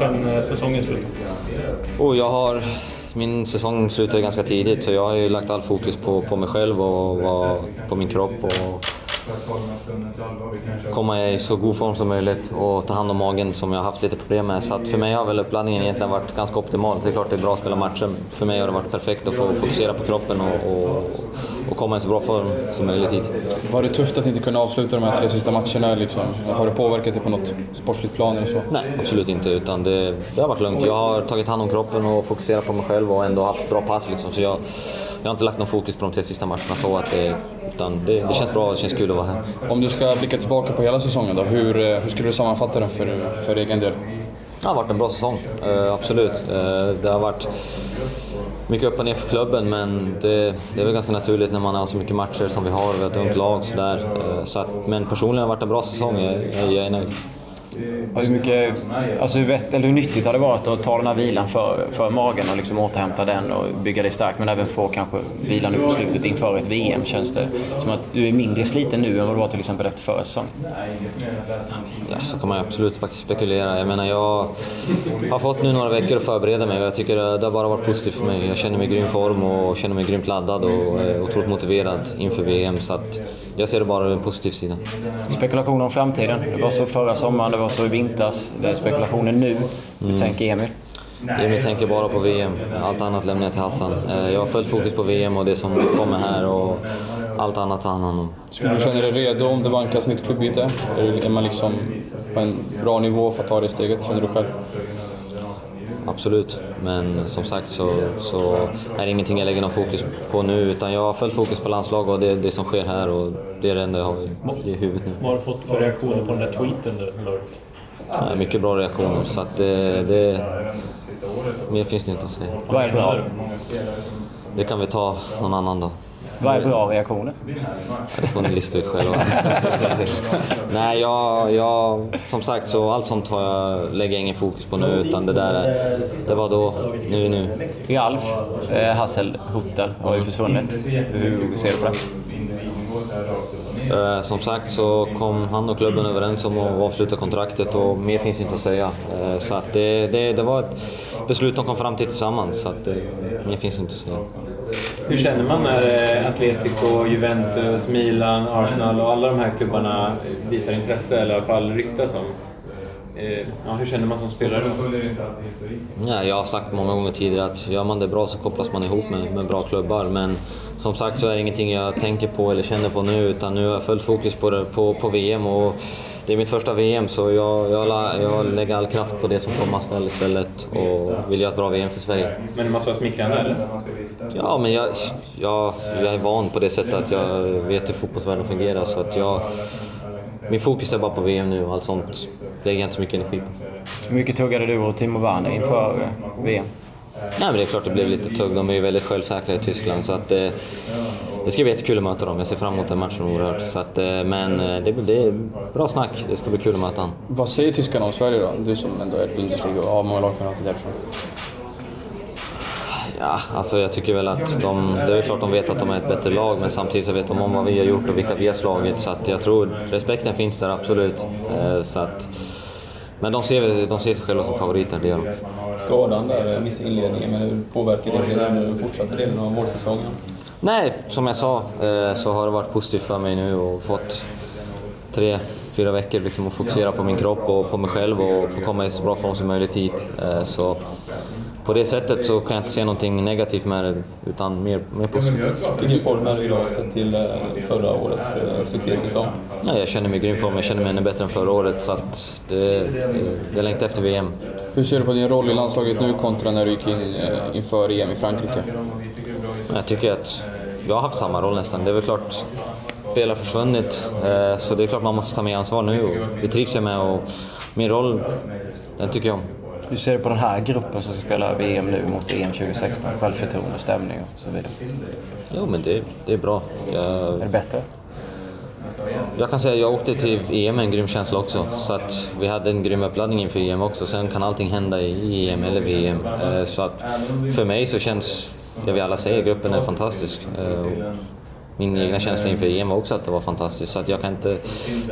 sen eh, säsongen slut? Oh, jag har, min säsong slutade ganska tidigt så jag har ju lagt all fokus på, på mig själv och, och på min kropp. Och, komma i så god form som möjligt och ta hand om magen som jag har haft lite problem med. Så att för mig har väl uppladdningen egentligen varit ganska optimal. Det är klart det är bra att spela matcher. För mig har det varit perfekt att få fokusera på kroppen och, och, och komma i så bra form som möjligt hit. Var det tufft att inte kunna avsluta de här tre sista matcherna? Liksom? Har det påverkat dig på något sportsligt plan eller så? Nej, absolut inte. Utan det, det har varit lugnt. Jag har tagit hand om kroppen och fokuserat på mig själv och ändå haft bra pass. Liksom. Så jag, jag har inte lagt någon fokus på de tre sista matcherna så att det, utan det, det känns bra det känns kul att vara här. Om du ska blicka tillbaka på hela säsongen då, hur, eh, hur skulle du sammanfatta den för, för egen del? Det har varit en bra säsong, uh, absolut. Uh, det har varit mycket upp och ner för klubben men det, det, är väl ganska naturligt när man har så mycket matcher som vi har, vi har ett ungt lag sådär. Så att, men personligen har det varit en bra säsong, jag, jag, jag är nöjd. Hur, mycket, alltså hur, vett, eller hur nyttigt har det varit att ta den här vilan för, för magen och liksom återhämta den och bygga dig stark men även få kanske vila nu på slutet inför ett VM? Känns det som att du är mindre sliten nu än vad du var till exempel efter förra säsongen? Ja, så kan man absolut spekulera. Jag menar, jag har fått nu några veckor att förbereda mig och jag tycker det har bara varit positivt för mig. Jag känner mig i grym form och känner mig grymt laddad och är otroligt motiverad inför VM. Så att jag ser det bara ur en positiv sida. Spekulationer om framtiden. Det var så förra sommaren, var så i vintras. Det är spekulationer nu. Hur mm. tänker Emil? Emil tänker bara på VM. Allt annat lämnar jag till Hassan. Eh, jag har fullt fokus på VM och det som kommer här och allt annat tar han hand om. Skulle du känna dig redo om det vankas nytt klubbbyte? Är man liksom på en bra nivå för att ta det steget, känner du själv? Absolut, men som sagt så, så är det ingenting jag lägger någon fokus på nu utan jag har fullt fokus på landslag och det, det som sker här och det är det enda jag har i, i huvudet nu. Vad har du fått för reaktioner på den där tweeten du Ja, mycket bra reaktioner så att det, det, mer finns det inte att säga. Vad är bra? Det kan vi ta någon annan dag. Vad är bra reaktioner? Ja, det får ni lista ut själva. Nej, jag, jag, som sagt, så allt sånt har jag, lägger jag ingen fokus på nu, utan det där det var då, nu är nu. Ralf eh, Hasselhutter har ju försvunnit. Hur ser du på det? Eh, som sagt så kom han och klubben överens om att avsluta kontraktet och mer finns inte att säga. Eh, så att det, det, det, var ett beslut de kom fram till tillsammans, så att, eh, mer finns inte att säga. Hur känner man när eh, Atletico, Juventus, Milan, Arsenal och alla de här klubbarna visar intresse, eller i alla fall ryktas om? Eh, ja, hur känner man som spelare då? Ja, jag har sagt många gånger tidigare att gör man det bra så kopplas man ihop med, med bra klubbar. Men som sagt så är det ingenting jag tänker på eller känner på nu utan nu har jag fullt fokus på, det, på, på VM och det är mitt första VM så jag, jag, jag lägger all kraft på det som komma skall istället och vill göra ett bra VM för Sverige. Men det måste vara smickrande eller? Ja, men jag, jag, jag är van på det sättet att jag vet hur fotbollsvärlden fungerar så att jag min fokus är bara på VM nu och allt sånt lägger jag inte så mycket energi på. Hur mycket tuggade du och Timo Werner inför VM? Nej, men det är klart det blev lite tugg. De är ju väldigt självsäkra i Tyskland. Så att, eh, det ska bli jättekul att möta dem. Jag ser fram emot den matchen oerhört. Så att, eh, men eh, det, det är bra snack. Det ska bli kul att möta honom. Vad säger tyskarna om Sverige då? Du som ändå är Bundesliga och har många lagkamrater därifrån. Ja, alltså jag tycker väl att de, det är väl klart de vet att de är ett bättre lag men samtidigt så vet de om vad vi har gjort och vilka vi har slagit så att jag tror respekten finns där absolut. Så att, men de ser, de ser sig själva som favoriter, det gör de Eh, skadan där, missade inledningen, men hur påverkar det den fortsatta delen av vårsäsongen? Nej, som jag sa eh, så har det varit positivt för mig nu och fått tre, fyra veckor liksom att fokusera på min kropp och på mig själv och få komma i så bra form som möjligt hit. Eh, så på det sättet så kan jag inte se någonting negativt med det, utan mer, mer positivt. Vilken form är du idag sett till eh, förra årets succésäsong? Ja, jag känner mig i grym form, jag känner mig ännu bättre än förra året så att det, det längtar efter VM. Hur ser du på din roll i landslaget nu kontra när du gick in eh, inför EM i Frankrike? Jag tycker att jag har haft samma roll nästan. Det är väl klart, spel har försvunnit, eh, så det är klart man måste ta mer ansvar nu. Det trivs jag med och min roll, den tycker jag om. Hur ser du på den här gruppen som ska spela VM nu mot EM 2016? Självförtroende, stämning och så vidare. Jo, men det, det är bra. Jag... Är det bättre? Jag kan säga att jag åkte till EM med en grym känsla också. Så att vi hade en grym uppladdning inför EM också. Sen kan allting hända i EM eller VM. Eh, så att för mig så känns, jag vill alla säga, gruppen är fantastisk. Eh, min egna känsla inför EM var också att det var fantastiskt. Så att jag kan inte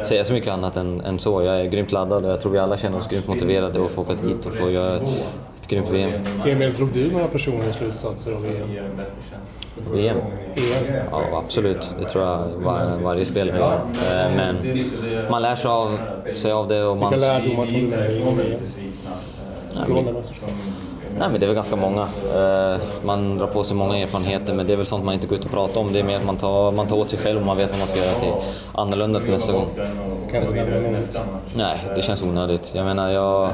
säga så mycket annat än, än så. Jag är grymt laddad och jag tror vi alla känner oss grymt motiverade att få åka dit och få göra ett, ett grymt VM. Emil, tror du några personliga slutsatser av EM? VM? EM? Ja, absolut. Det tror jag var, varje spelare gör. Eh, Men man lär sig av, sig av det och man... Vilka lärdomar tog du med dig Nej, men det är väl ganska många. Eh, Man drar på sig många erfarenheter, men det är väl sånt man inte går ut och pratar om. Det är mer att man tar, man tar åt sig själv och man vet vad man ska göra till annorlunda till nästa gång. Kan inte nämna något. Nej, det känns onödigt. Jag menar, jag,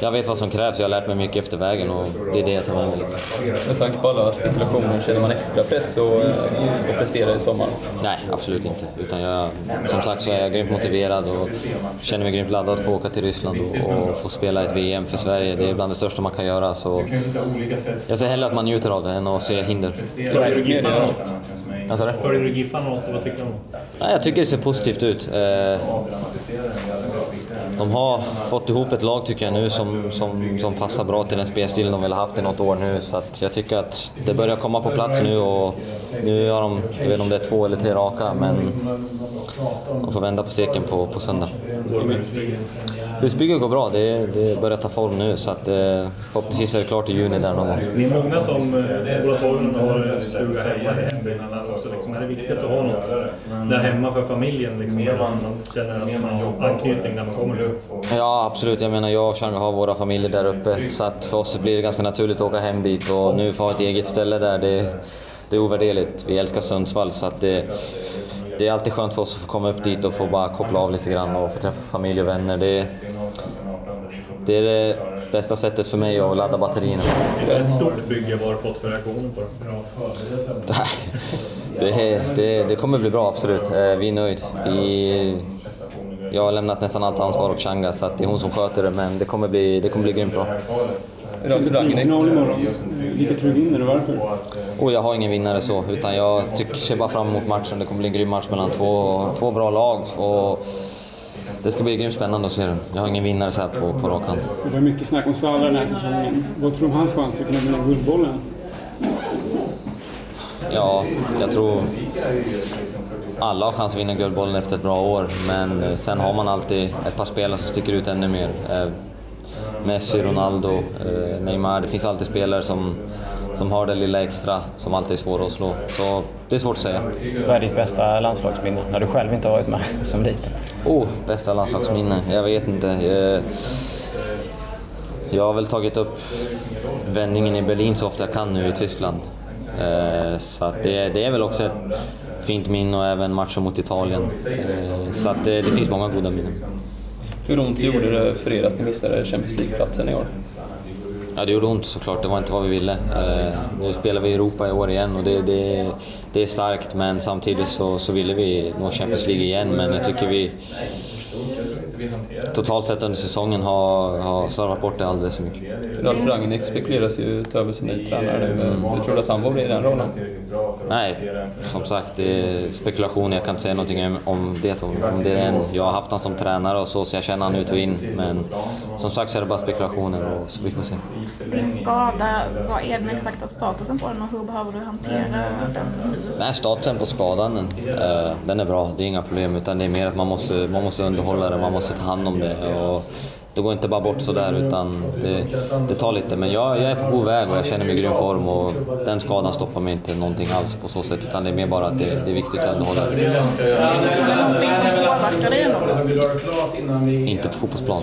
jag vet vad som krävs. Jag har lärt mig mycket efter vägen och det är det jag tar med mig. Liksom. Med tanke på alla spekulationer, känner man extra press att eh, att prestera i sommar? Nej, absolut inte. Utan jag, som sagt så är jag grymt motiverad och känner mig grymt laddad för att åka till Ryssland och, och få spela ett VM för Sverige. Det är bland det största man kan göra. Så jag ser hellre att man njuter av det än att se hinder. Följer du Giffarna något? Vad och tycker du jag tycker det ser positivt ut. De har fått ihop ett lag tycker jag nu som, som, som passar bra till den spelstilen de väl haft i något år nu. Så att jag tycker att det börjar komma på plats nu och nu har de, jag vet inte om det är två eller tre raka, men de får vända på steken på, på söndag. Husbygget går bra, det, det börjar ta form nu så att eh, förhoppningsvis är det klart i juni där någon gång. Ni är många som, eh, båda två har stuga hemma i. Liksom, är det viktigt att ha något där hemma för familjen? Liksom, där man känner att man har anknytning när man kommer? Ja, absolut. Jag menar, jag och Changa har våra familjer där uppe, så att för oss blir det ganska naturligt att åka hem dit och nu få ha ett eget ställe där, det, det är ovärderligt. Vi älskar Sundsvall, så att det, det är alltid skönt för oss att få komma upp dit och få bara koppla av lite grann och få träffa familj och vänner. Det, det är det bästa sättet för mig att ladda batterierna. Det är ett stort bygge. Vad har du fått för reaktioner på det? Det, det, det kommer bli bra, absolut. Eh, Vi är nöjd. Vi, jag har lämnat nästan allt ansvar åt Changa, så att det är hon som sköter det, men det kommer bli, det kommer bli grymt bra. Final imorgon. Vilka tror du vinner och varför? Och jag har ingen vinnare så, utan jag tycker, ser bara fram emot matchen. Det kommer bli en grym match mellan två, två bra lag. Och det ska bli grymt spännande att se den. Jag har ingen vinnare så här på, på rak hand. Det var mycket snack om Salah den här säsongen. Vad tror du om hans chanser att kunna vinna Guldbollen? Ja, jag tror alla har chans att vinna Guldbollen efter ett bra år, men eh, sen har man alltid ett par spelare som sticker ut ännu mer. Messi, Ronaldo, eh, Neymar. Det finns alltid spelare som, som har det lilla extra som alltid är svåra att slå. Så det är svårt att säga. Vad är ditt bästa landslagsminne när du själv inte har varit med som liten? Oh, bästa landslagsminne? Jag vet inte. Eh, Jag har väl tagit upp vändningen i Berlin så ofta jag kan nu i Tyskland. Eh, Så det, det är väl också ett fint minne och även matchen mot Italien. Så det, det finns många goda minnen. Hur ont gjorde det för er att ni missade Champions League-platsen i år? Ja, det gjorde ont såklart. Det var inte vad vi ville. Eh, Nu spelar vi i Europa i år igen och det, det, det är starkt, men samtidigt så, så ville vi nå Champions League igen. Men jag tycker vi totalt sett under säsongen har, har slarvat bort det alldeles för mycket. Ralf Rangnick spekuleras ju ta över som ny tränare nu. Du tror att han var i den rollen? Nej, som sagt, det är spekulation. Jag kan inte säga någonting om- om det. Om om det är en. Jag har haft honom som tränare och så, så jag känner honom ut och in. Men som sagt så är det bara spekulationer och så vi får se. Din skada, vad är den exakta statusen på den och hur behöver du hantera den? Nej, statusen på skadan, eh, den är bra. Det är inga problem. Utan det är mer att man måste, man måste underhålla det, man måste ta hand om det. Och det går inte bara bort sådär, utan det, det tar lite. Men jag, jag är på god väg och jag känner mig i grym form. Och den skadan stoppar mig inte någonting alls på så sätt. Utan det är mer bara att det, det är viktigt att underhålla det. Är det någonting som påverkar dig något? Inte på fotbollsplan.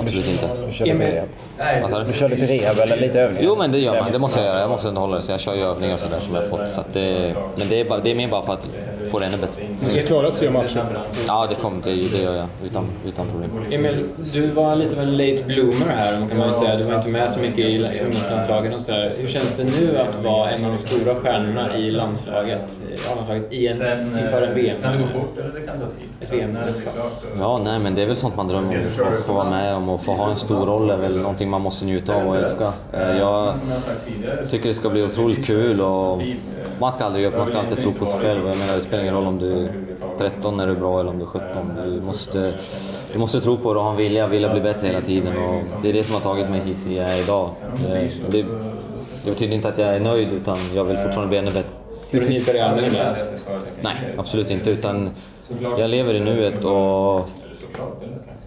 Absolut inte. Du kör lite rehab. Du? Kör lite rehab eller lite övningar? Jo men det gör man, det måste jag göra. Jag måste underhålla det. Så jag kör ju övningar och sådär som jag har fått. Så att det, men det är, bara, det är mer bara för att få det ännu bättre. Du ska klara tre matcher. Ja, det kommer, det, det gör jag utan, utan problem. Emil, du var lite av en late bloomer här kan man väl säga. Du var inte med så mycket i ungdomslandslagen och sådär. Hur känns det nu att vara en av de stora stjärnorna i landslaget, i A-landslaget i en, inför en VM? Kan det gå fort eller det kan ta tid? Ett VM-mästerskap? Ja, nej men det är väl sånt man drömmer om. Att få vara med om och få ha en stor roll är väl någonting man måste njuta av och älska. Eh, Jag tycker det ska bli otroligt kul och man ska aldrig ge upp, man ska alltid tro på sig själv. Jag menar, det spelar ingen roll om du 13 när du är bra eller om du är 17. Du måste, du måste tro på det och ha en vilja, vilja bli bättre hela tiden. Och det är det som har tagit mig hit jag är idag. Eh, Det, det betyder inte att jag är nöjd utan jag vill fortfarande bli ännu bättre. Du nypa dig i armen ibland? Nej, absolut inte. Utan jag lever i nuet och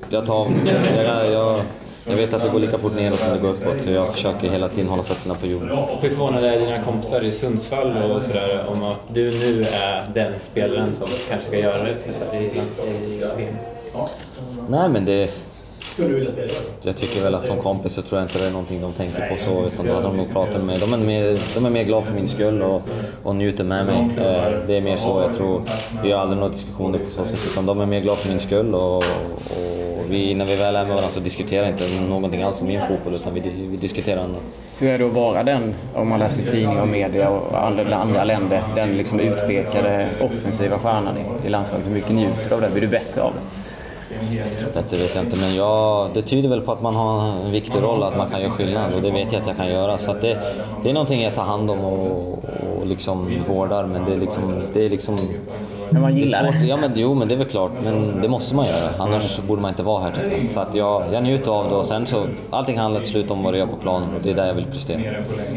jag tar... Jag, jag, jag vet att det går lika fort neråt som det går uppåt, så jag försöker hela tiden hålla fötterna på jorden. Hur förvånade är dina kompisar i Sundsvall och sådär om att du nu är den spelaren som kanske ska göra det i VM? Nej, men det... Jag tycker väl att som kompis så tror jag inte det är någonting de tänker på så, utan då hade de nog pratat med mig. De är mer, de är mer glada för min skull och, och njuter med mig. Eh, Det är mer så, jag tror. Vi har aldrig några diskussioner på så sätt, utan de är mer glada för min skull och, och vi, när vi väl är med varandra så diskuterar inte någonting alls om min fotboll, utan vi, vi diskuterar annat. Hur är det att vara den, om man läser tidningar och media och andra, andra länder, den liksom utpekade offensiva stjärnan i, i landslaget? Hur mycket njuter du av det? Blir du bättre av det? Det vet jag inte, men jag, det tyder väl på att man har en viktig roll, att man kan göra skillnad och det vet jag att jag kan göra. Så det, det är någonting jag tar hand om och, och liksom vårdar, men det är liksom... Det är liksom Men man gillar det. är svårt. det. Ja, men, jo, men det är väl klart, men det måste man göra. Annars borde man inte vara här tycker jag. Så att jag, jag njuter av det och sen så, allting handlar till slut om vad du gör på planen och det är där jag vill prestera.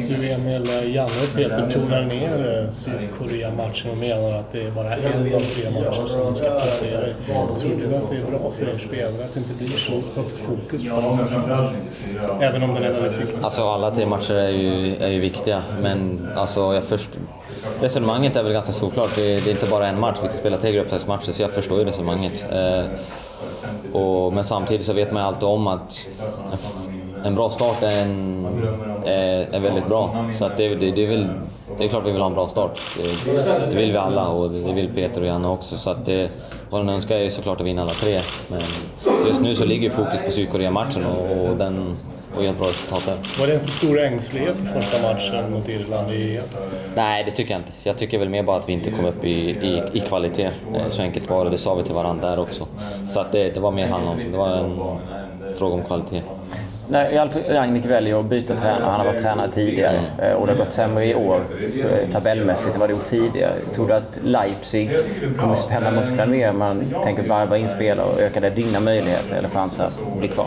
Du Emil, Janne och Peter tonar ner eh, Sydkorea-matchen och menar att det är bara en av tre matcher som man ska prestera i. Tror du att det är bra för er spelare att det inte blir så högt fokus på den matchen? Även om den är väldigt viktig. Alltså alla tre matcher är ju, är ju viktiga, men alltså jag först... Resonemanget är väl ganska såklart. Det, det är inte bara en match, vi kan spela tre gruppspelsmatcher, så jag förstår ju resonemanget. Eh, och, men samtidigt så vet man ju alltid om att en bra start är, en, är, är väldigt bra. Så att det, det, det, är väl, det är klart vi vill ha en bra start. Det, det vill vi alla och det vill Peter och Janne också. Så att det, vad den önskar är ju såklart att vinna alla tre. Men just nu så ligger fokus på Sydkorea-matchen och, och den och gör ett bra resultat där. Var det en för stor ängslighet i första matchen mot Irland i EM? Nej, det tycker jag inte. Jag tycker väl mer bara att vi inte kom upp i, i, i kvalitet. Eh, Så enkelt var det. Det sa vi till varandra där också. Så att det, det var mer handla om, det var en fråga om kvalitet. När Ralf Rangnick väljer att byta tränare, han har varit tränare tidigare eh, och det har gått sämre i år eh, tabellmässigt än vad det gjort tidigare. Tror du att Leipzig kommer spänna musklerna mer om man tänker varva in spelare och öka det dina möjligheter eller chanser att bli kvar?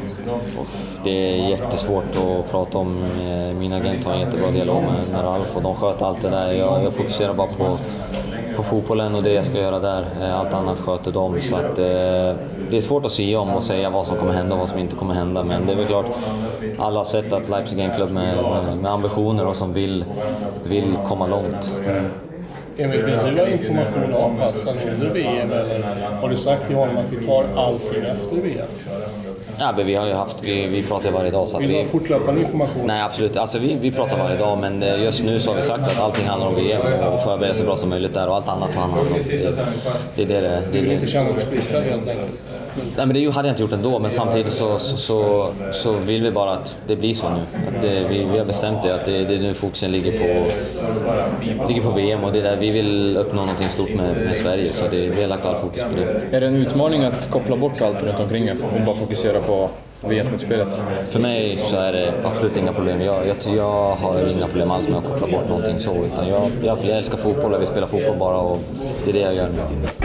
Det är jättesvårt att prata om. Eh, min agent har en jättebra dialog med, med Ralf och de sköter allt det där. Jag, jag fokuserar bara på, på fotbollen och det jag ska göra där. Eh, allt annat sköter de. Så att, eh, det är svårt att säga om och säga vad som kommer hända och vad som inte kommer hända. Men det är väl klart, alla har sett att Leipzig är en klubb med, med, med ambitioner och som vill, vill komma långt. Vill du ha information om Hassan under VM eller har du sagt till honom att vi tar allting efter VM? Ja, men vi har ju haft, vi, vi pratar ju varje dag så att Vill du vi... ha fortlöpande information? Nej absolut, alltså, vi, vi pratar varje dag men eh, just nu så har vi sagt att allting handlar om VM och förbereda så bra som möjligt där och allt annat tar han hand om. Det, det är det det, det, Du är vill inte det. känna dig splittrad helt enkelt? Nej men det hade jag inte gjort ändå men samtidigt så, så, så, så vill vi bara att det blir så nu. Att det, vi, vi har bestämt det att det, det är nu fokusen ligger på, ligger på VM och det är där vi vill uppnå någonting stort med, med Sverige så det, vi har lagt all fokus på det. Är det en utmaning att koppla bort allt runt omkring och bara fokusera på VM-slutspelet? För mig så är det absolut inga problem. Jag, jag, jag har inga problem alls med att koppla bort någonting så. Utan jag, jag, jag älskar fotboll, jag vill spela fotboll bara och det är det jag gör nu.